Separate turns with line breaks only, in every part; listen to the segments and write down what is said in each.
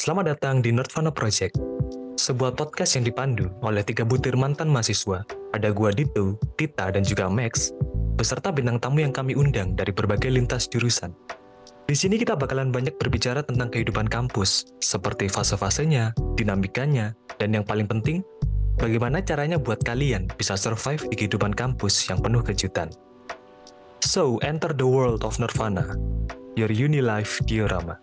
Selamat datang di Nerdvana Project, sebuah podcast yang dipandu oleh tiga butir mantan mahasiswa. Ada gua Dito, Tita, dan juga Max, beserta bintang tamu yang kami undang dari berbagai lintas jurusan. Di sini kita bakalan banyak berbicara tentang kehidupan kampus, seperti fase-fasenya, dinamikanya, dan yang paling penting, bagaimana caranya buat kalian bisa survive di kehidupan kampus yang penuh kejutan. So, enter the world of Nirvana, your uni life diorama.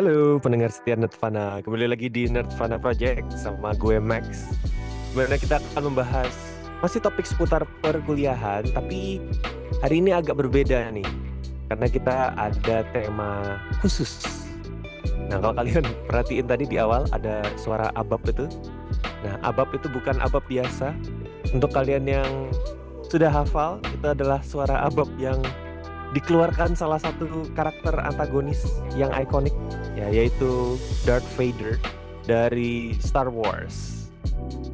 Halo pendengar setia Nerdvana, kembali lagi di Nerdvana Project sama gue Max. Di mana kita akan membahas masih topik seputar perkuliahan, tapi hari ini agak berbeda nih, karena kita ada tema khusus. Nah kalau kalian perhatiin tadi di awal ada suara abab itu, nah abab itu bukan abab biasa. Untuk kalian yang sudah hafal, itu adalah suara abab yang dikeluarkan salah satu karakter antagonis yang ikonik ya yaitu Darth Vader dari Star Wars.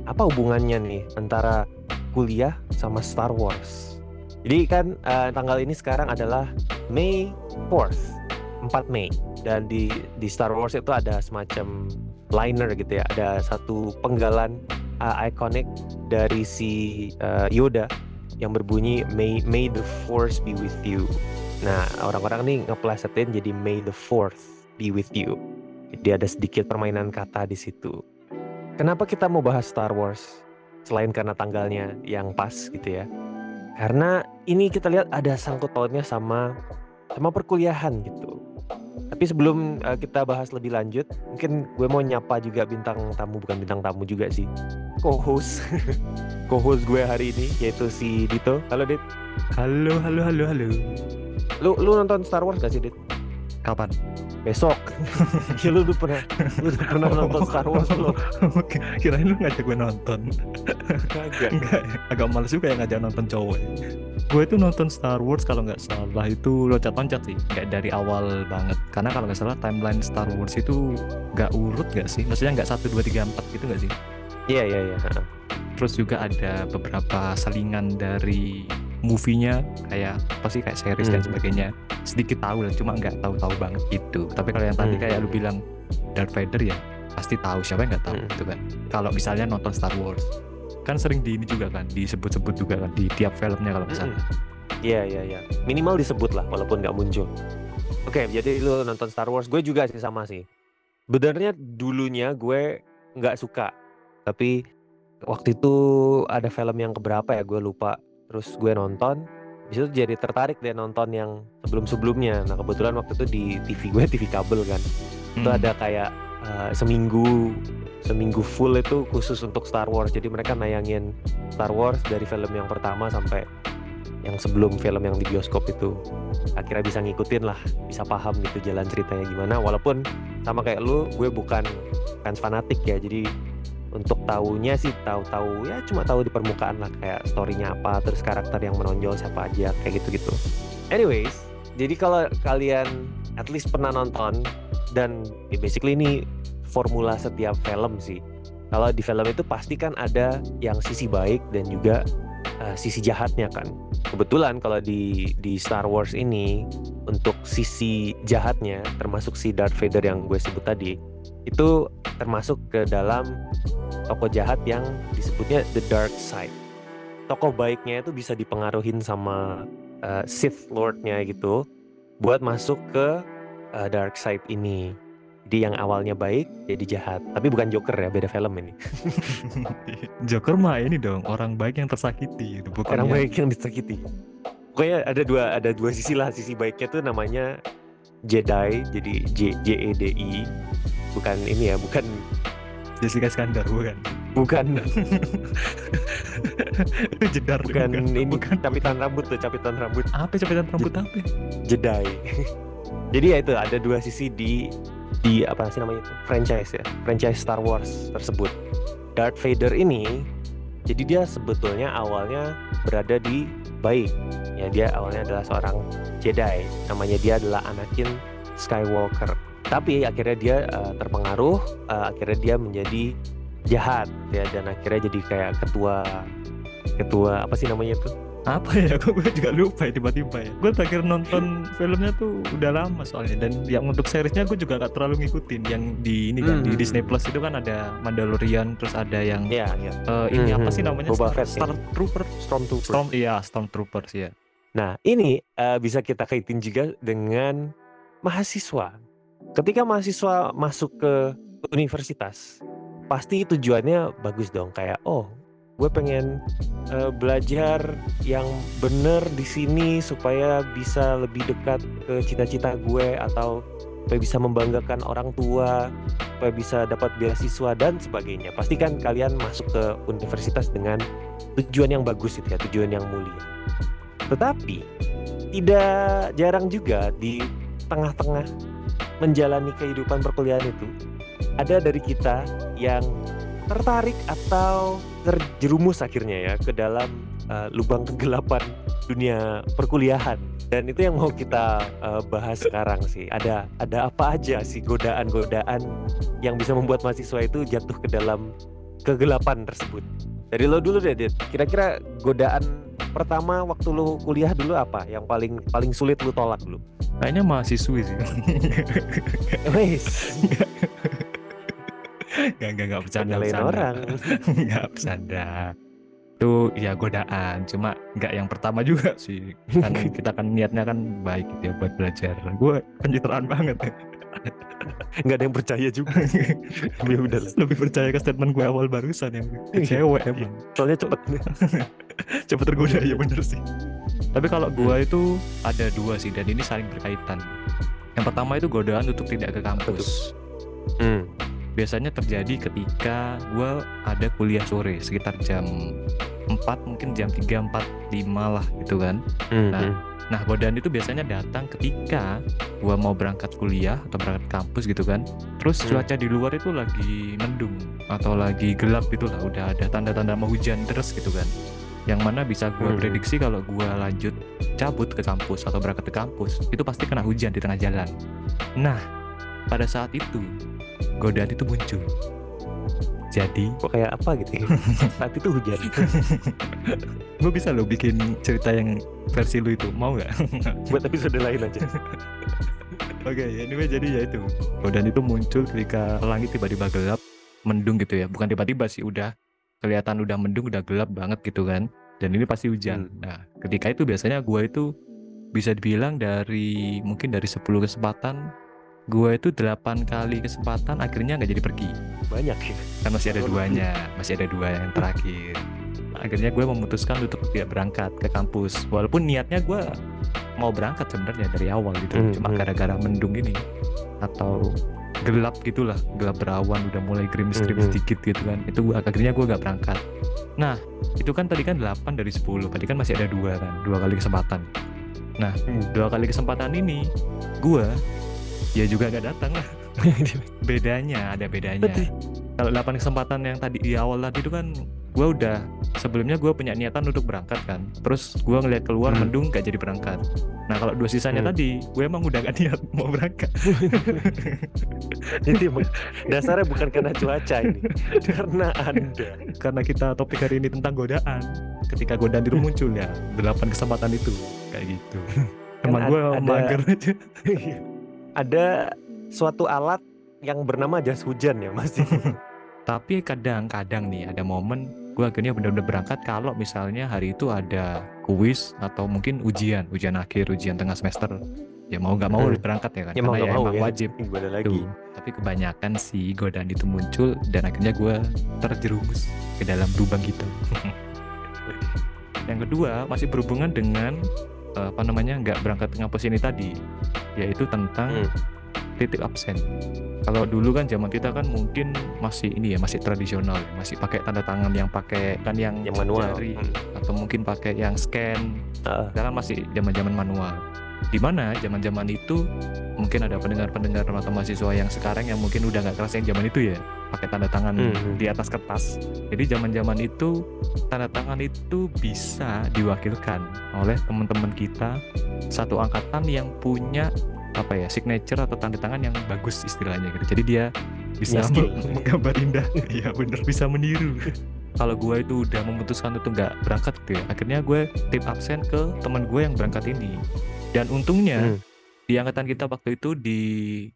Apa hubungannya nih antara kuliah sama Star Wars? Jadi kan uh, tanggal ini sekarang adalah May 4th, 4 Mei dan di di Star Wars itu ada semacam liner gitu ya, ada satu penggalan uh, ikonik dari si uh, Yoda yang berbunyi May May the Force be with you. Nah, orang-orang nih ngeplesetin jadi May the Fourth be with you. Jadi ada sedikit permainan kata di situ. Kenapa kita mau bahas Star Wars? Selain karena tanggalnya yang pas gitu ya. Karena ini kita lihat ada sangkut pautnya sama sama perkuliahan gitu. Tapi sebelum uh, kita bahas lebih lanjut, mungkin gue mau nyapa juga bintang tamu bukan bintang tamu juga sih, co-host, co-host gue hari ini yaitu si Dito. Halo Dit.
Halo, halo, halo, halo.
Lu lu nonton Star Wars gak sih Dit?
Kapan?
Besok. ya, lu udah pernah lu udah pernah nonton Star Wars lo?
Kirain lu ngajak gue nonton.
Kagak.
Enggak, agak males juga yang ngajak nonton cowok. Gue itu nonton Star Wars kalau nggak salah itu loncat-loncat sih, nggak dari awal banget. Karena kalau nggak salah timeline Star Wars itu nggak urut nggak sih? Maksudnya nggak satu dua tiga empat gitu nggak sih?
Iya iya iya.
Terus juga ada beberapa selingan dari movie-nya kayak apa sih kayak series dan
Hmm.
sebagainya sedikit tahu lah cuma nggak tahu-tahu banget gitu tapi kalau yang tadi
Hmm.
kayak lu bilang Darth Vader ya pasti tahu siapa yang nggak tahu
Hmm.
gitu kan kalau misalnya nonton Star Wars kan sering di ini juga kan disebut-sebut juga kan di tiap filmnya kalau nggak salah
Iya iya iya. Minimal disebut lah walaupun nggak muncul. Oke, jadi lu nonton Star Wars, gue juga sih sama sih. Benernya dulunya gue nggak suka, tapi waktu itu ada film yang keberapa ya gue lupa. Terus gue nonton, di situ jadi tertarik deh nonton yang sebelum-sebelumnya. Nah kebetulan waktu itu di TV gue TV kabel kan, itu
Hmm.
ada kayak uh, seminggu seminggu full itu khusus untuk Star Wars. Jadi mereka nayangin Star Wars dari film yang pertama sampai yang sebelum film yang di bioskop itu. Akhirnya bisa ngikutin lah, bisa paham gitu jalan ceritanya gimana. Walaupun sama kayak lu, gue bukan fans fanatik ya. Jadi untuk tahunya sih tahu-tahu ya cuma tahu di permukaan lah kayak storynya apa, terus karakter yang menonjol siapa aja kayak gitu-gitu. Anyways, jadi kalau kalian at least pernah nonton dan ya basically ini formula setiap film sih. Kalau di film itu pasti kan ada yang sisi baik dan juga uh, sisi jahatnya kan. Kebetulan kalau di di Star Wars ini untuk sisi jahatnya termasuk si Darth Vader yang gue sebut tadi itu termasuk ke dalam tokoh jahat yang disebutnya the dark side. Tokoh baiknya itu bisa dipengaruhin sama uh, Sith Lord-nya gitu buat masuk ke uh, dark side ini. Jadi yang awalnya baik jadi jahat. Tapi bukan Joker ya, beda film ini.
Joker mah ini dong orang baik yang tersakiti itu bukan
Orang
yang-
baik yang disakiti. Pokoknya ada dua ada dua sisi lah. Sisi baiknya tuh namanya Jedi, jadi J J E D I. Bukan ini ya, bukan
Jessica Iskandar bukan
bukan
itu jedar
bukan ini
bukan
capitan rambut tuh, capitan rambut
apa capitan rambut apa
Jedi. Jadi ya itu ada dua sisi di di apa sih namanya itu franchise ya, franchise Star Wars tersebut. Darth Vader ini jadi dia sebetulnya awalnya berada di baik. Ya dia awalnya adalah seorang Jedi. Namanya dia adalah Anakin Skywalker. tapi akhirnya dia uh, terpengaruh uh, akhirnya dia menjadi jahat ya dan akhirnya jadi kayak ketua ketua apa sih namanya tuh
apa ya? Kok gue juga lupa ya tiba-tiba ya. Gue terakhir nonton filmnya tuh udah lama soalnya. Dan yang untuk seriesnya gue juga gak terlalu ngikutin. Yang di ini kan di
Hmm.
Disney Plus itu kan ada Mandalorian terus ada yang
ya ya
eh, ini
Hmm,
apa sih namanya?
Boba
Star,
Fett
Star Trooper
Stormtrooper
Storm iya Stormtroopers ya
Nah, ini eh, bisa kita kaitin juga dengan mahasiswa. Ketika mahasiswa masuk ke universitas, pasti tujuannya bagus dong. Kayak, oh, gue pengen eh, belajar yang bener di sini supaya bisa lebih dekat ke cita-cita gue atau supaya bisa membanggakan orang tua, supaya bisa dapat beasiswa dan sebagainya. Pastikan kalian masuk ke universitas dengan tujuan yang bagus itu ya, tujuan yang mulia. Tetapi tidak jarang juga di tengah-tengah menjalani kehidupan perkuliahan itu ada dari kita yang tertarik atau terjerumus akhirnya ya ke dalam uh, lubang kegelapan dunia perkuliahan. Dan itu yang mau kita uh, bahas sekarang sih. Ada ada apa aja sih godaan-godaan yang bisa membuat mahasiswa itu jatuh ke dalam kegelapan tersebut? Dari lo dulu deh Dit. kira-kira godaan pertama waktu lu kuliah dulu apa yang paling paling sulit lu tolak dulu?
Kayaknya mahasiswi sih.
Wes,
Gak, gak, gak bercanda,
nyalain orang.
Gak bercanda. Itu ya godaan, cuma nggak yang pertama juga sih. Kan kita kan niatnya kan baik gitu ya buat belajar. Gue pencitraan banget.
Nggak ada yang percaya juga. ya udah.
Lebih percaya ke statement gue awal barusan yang
Iya,
cewek
emang.
emang.
Soalnya cepet.
Cepet tergoda ya bener sih. Tapi kalau gue itu ada dua sih dan ini saling berkaitan. Yang pertama itu godaan untuk tidak ke kampus.
Hmm.
Biasanya terjadi ketika gue ada kuliah sore sekitar jam 4 mungkin jam 3, 4, 5 lah gitu kan
Hmm.
Nah,
hmm.
nah godaan itu biasanya datang ketika gue mau berangkat kuliah atau berangkat kampus gitu kan terus
Hmm.
cuaca di luar itu lagi mendung atau lagi gelap gitu lah udah ada tanda-tanda mau hujan deras gitu kan yang mana bisa gue
Hmm.
prediksi kalau gue lanjut cabut ke kampus atau berangkat ke kampus itu pasti kena hujan di tengah jalan nah pada saat itu godaan itu muncul jadi
Kok kayak apa gitu ya? Saat itu hujan.
gue bisa lo bikin cerita yang versi lu itu mau nggak
Buat episode lain aja.
Oke, anyway jadi ya itu. Godaan itu muncul ketika langit tiba-tiba gelap, mendung gitu ya. Bukan tiba-tiba sih, udah kelihatan udah mendung, udah gelap banget gitu kan. Dan ini pasti hujan.
Hmm.
Nah, ketika itu biasanya gua itu bisa dibilang dari mungkin dari 10 kesempatan, gua itu 8 kali kesempatan akhirnya nggak jadi pergi.
Banyak ya.
Kan masih ada duanya, masih ada dua yang terakhir. Akhirnya gue memutuskan untuk tidak berangkat ke kampus. Walaupun niatnya gue mau berangkat sebenarnya dari awal gitu.
Hmm,
Cuma
hmm.
gara-gara mendung ini atau gelap gitulah, gelap berawan udah mulai gerimis-gerimis
Hmm, hmm.
dikit gitu kan. Itu gua- akhirnya gue gak berangkat. Nah, itu kan tadi kan 8 dari 10. Tadi kan masih ada dua kan, dua kali kesempatan. Nah,
Hmm.
dua kali kesempatan ini gue ya juga gak datang lah. bedanya ada bedanya kalau 8 kesempatan yang tadi di awal tadi itu kan gue udah sebelumnya gue punya niatan untuk berangkat kan terus gue ngeliat keluar
Hmm.
mendung gak jadi berangkat nah kalau dua sisanya
Hmm.
tadi gue emang udah gak niat mau berangkat
Jadi dasarnya bukan karena cuaca ini, karena anda.
karena kita topik hari ini tentang godaan ketika godaan itu muncul ya 8 kesempatan itu kayak gitu emang
Kan
gue mager aja
Ada suatu alat yang bernama jas hujan ya mas.
tapi kadang-kadang nih ada momen gue akhirnya benar-benar berangkat kalau misalnya hari itu ada kuis atau mungkin ujian ujian akhir ujian tengah semester ya mau nggak mau berangkat ya kan
Ya mau
karena
nggak
ya
mau
emang
ya.
wajib
Gimana lagi?
Tuh. tapi kebanyakan sih godaan itu muncul dan akhirnya gue terjerumus ke dalam lubang gitu yang kedua masih berhubungan dengan eh, apa namanya nggak berangkat ke kampus ini tadi yaitu tentang
Hmm.
titik absen kalau dulu kan zaman kita kan mungkin masih ini ya masih tradisional ya, masih pakai tanda tangan yang pakai kan yang,
Yang manual.
jari
Hmm.
atau mungkin pakai yang scan
Ah.
sekarang masih zaman-zaman manual di mana zaman-zaman itu mungkin ada pendengar-pendengar atau mahasiswa yang sekarang yang mungkin udah nggak yang zaman itu ya pakai tanda tangan
Hmm.
di atas kertas. Jadi zaman-zaman itu tanda tangan itu bisa diwakilkan oleh teman-teman kita satu angkatan yang punya apa ya signature atau tanda tangan yang bagus istilahnya gitu. Jadi dia bisa meng- menggambar indah. Iya bener. Bisa meniru. Kalau gue itu udah memutuskan untuk nggak berangkat gitu ya akhirnya gue tip absen ke teman gue yang berangkat ini dan untungnya
Hmm.
di angkatan kita waktu itu di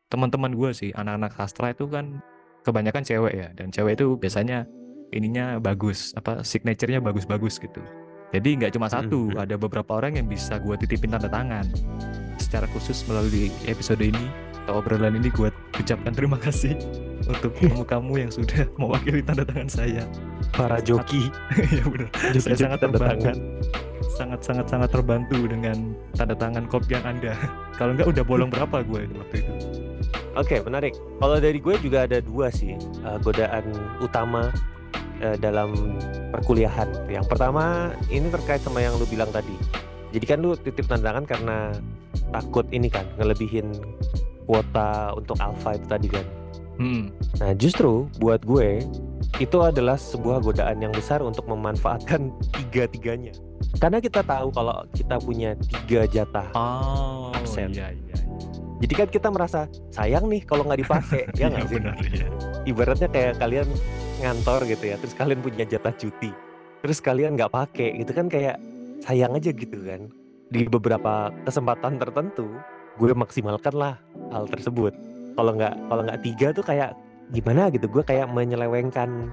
teman-teman gue sih anak-anak sastra itu kan kebanyakan cewek ya dan cewek itu biasanya ininya bagus apa signaturenya bagus-bagus gitu jadi nggak cuma satu
Hmm.
ada beberapa orang yang bisa gue titipin tanda tangan secara khusus melalui episode ini atau obrolan ini gue ucapkan terima kasih untuk kamu-kamu yang sudah mewakili tanda tangan saya
Para joki.
ya benar saya sangat
tanda tangan.
Sangat sangat sangat terbantu dengan tanda tangan kopian anda kalau nggak udah bolong berapa gue waktu itu
Oke, menarik. Kalau dari gue juga ada dua sih eh, godaan utama eh, dalam perkuliahan. Yang pertama ini terkait sama yang lu bilang tadi. Jadi kan lu titip tanda tangan karena takut ini kan ngelebihin kuota untuk alpha itu tadi kan.
hmm.
Nah justru buat gue itu adalah sebuah godaan yang besar untuk memanfaatkan tiga-tiganya. Karena kita tahu kalau kita punya tiga jatah
oh
Absen.
iya iya
Jadi kan kita merasa sayang nih kalau nggak dipakai, ya nggak sih?
benar iya
Ibaratnya kayak kalian ngantor gitu ya, terus kalian punya jatah cuti, terus kalian nggak pakai, gitu kan kayak sayang aja gitu kan. Di beberapa kesempatan tertentu, gue maksimalkan lah hal tersebut. Kalau nggak kalau nggak tiga tuh kayak gimana gitu, gue kayak menyelewengkan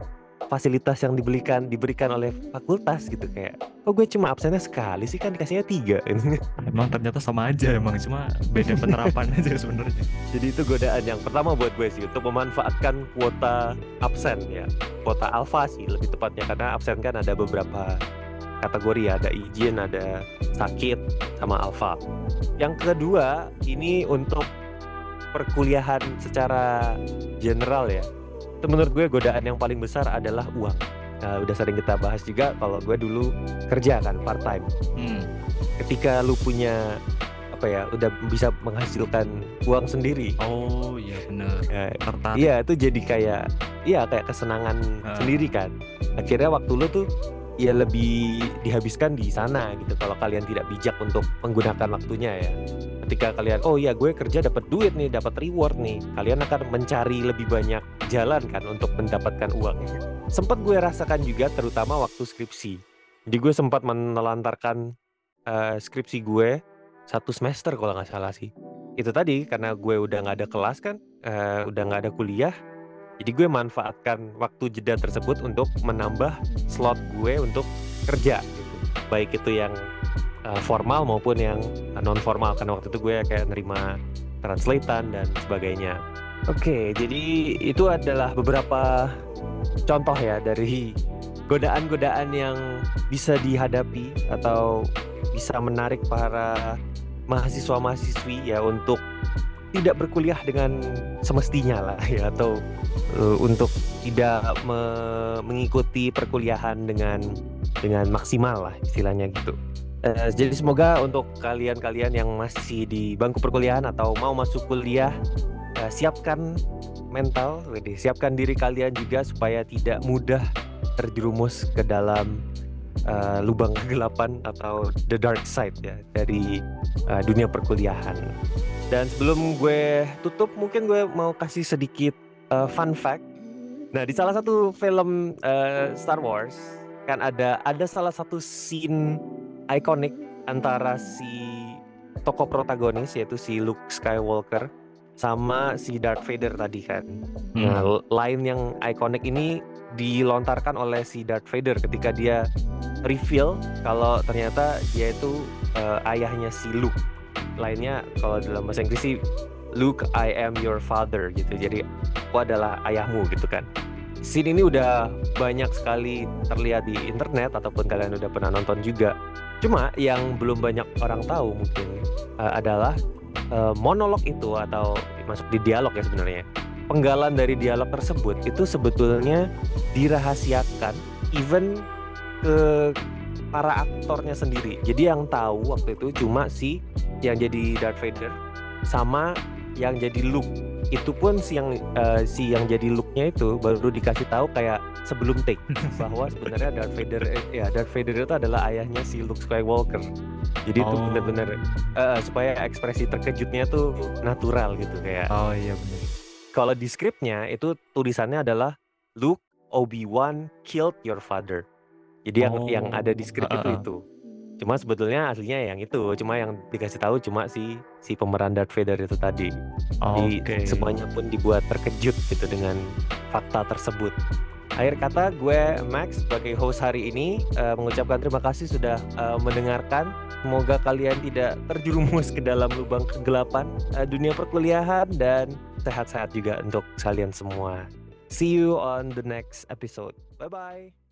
fasilitas yang diberikan diberikan oleh fakultas gitu kayak kok gue cuma absennya sekali sih kan dikasihnya tiga
emang ternyata sama aja emang cuma beda penerapan aja sebenarnya
Jadi itu godaan yang pertama buat gue sih untuk memanfaatkan kuota absen ya. Kuota alfa sih lebih tepatnya karena absen kan ada beberapa kategori ya, ada izin, ada sakit sama alfa. Yang kedua, ini untuk perkuliahan secara general ya. Itu menurut gue godaan yang paling besar adalah uang. Nah, udah sering kita bahas juga kalau gue dulu kerja kan part time
hmm.
ketika lu punya apa ya udah bisa menghasilkan uang sendiri
oh iya benar
ya,
tertarik
iya itu jadi kayak iya kayak kesenangan
Ah.
sendiri kan akhirnya waktu lu tuh ya lebih dihabiskan di sana gitu kalau kalian tidak bijak untuk menggunakan waktunya ya ketika kalian oh iya gue kerja dapat duit nih dapat reward nih kalian akan mencari lebih banyak jalan kan untuk mendapatkan uang. Sempat gue rasakan juga terutama waktu skripsi. Jadi gue sempat menelantarkan eh, skripsi gue satu semester kalau nggak salah sih. Itu tadi karena gue udah nggak ada kelas kan eh, udah nggak ada kuliah jadi gue manfaatkan waktu jeda tersebut untuk menambah slot gue untuk kerja gitu. baik itu yang uh, formal maupun yang non formal karena waktu itu gue kayak nerima translatean dan sebagainya oke jadi itu adalah beberapa contoh ya dari godaan-godaan yang bisa dihadapi atau bisa menarik para mahasiswa-mahasiswi ya untuk tidak berkuliah dengan semestinya lah ya atau uh, untuk tidak me- mengikuti perkuliahan dengan dengan maksimal lah istilahnya gitu. Eh, jadi semoga untuk kalian-kalian yang masih di bangku perkuliahan atau mau masuk kuliah eh, siapkan mental, wede, siapkan diri kalian juga supaya tidak mudah terjerumus ke dalam eh, lubang kegelapan atau the dark side ya dari eh, dunia perkuliahan. Dan sebelum gue tutup, mungkin gue mau kasih sedikit uh, fun fact. Nah, di salah satu film uh, Star Wars kan ada ada salah satu scene ikonik antara si tokoh protagonis yaitu si Luke Skywalker sama si Darth Vader tadi kan.
Hmm.
Nah, line yang ikonik ini dilontarkan oleh si Darth Vader ketika dia reveal kalau ternyata dia itu uh, ayahnya si Luke. Lainnya kalau dalam bahasa Inggris sih Luke, I am your father gitu. Jadi aku adalah ayahmu gitu kan. Scene ini udah banyak sekali terlihat di internet ataupun kalian udah pernah nonton juga. Cuma yang belum banyak orang tahu mungkin uh, adalah uh, monolog itu atau masuk di dialog ya sebenarnya penggalan dari dialog tersebut itu sebetulnya dirahasiakan even ke para aktornya sendiri. Jadi yang tahu waktu itu cuma si yang jadi Darth Vader sama yang jadi Luke. Itu pun si yang uh, si yang jadi looknya itu baru dikasih tahu kayak sebelum take bahwa sebenarnya Darth Vader ya Darth Vader itu adalah ayahnya si Luke Skywalker jadi oh. itu benar-benar uh, supaya ekspresi terkejutnya tuh natural gitu kayak
oh iya benar
kalau di skripnya itu tulisannya adalah Luke Obi-Wan killed your father jadi oh. yang yang ada di skrip uh, uh, uh. itu itu Cuma sebetulnya aslinya yang itu, cuma yang dikasih tahu cuma si si pemeran Darth Vader itu tadi. Jadi okay. semuanya pun dibuat terkejut gitu dengan fakta tersebut. Akhir kata gue Max sebagai host hari ini uh, mengucapkan terima kasih sudah uh, mendengarkan. Semoga kalian tidak terjerumus ke dalam lubang kegelapan uh, dunia perkuliahan dan sehat-sehat juga untuk kalian semua. See you on the next episode. Bye bye.